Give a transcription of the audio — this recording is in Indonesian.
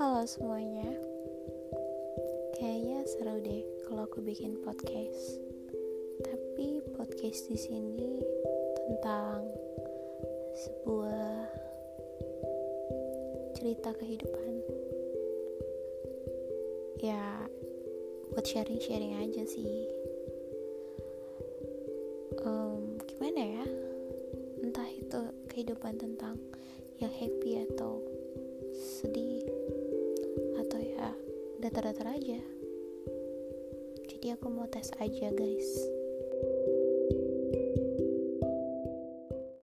Halo semuanya. Kayaknya seru deh kalau aku bikin podcast. Tapi podcast di sini tentang sebuah cerita kehidupan. Ya, buat sharing-sharing aja sih. Um, gimana ya? Entah itu kehidupan tentang yang happy atau sedih datar-datar aja. Jadi aku mau tes aja guys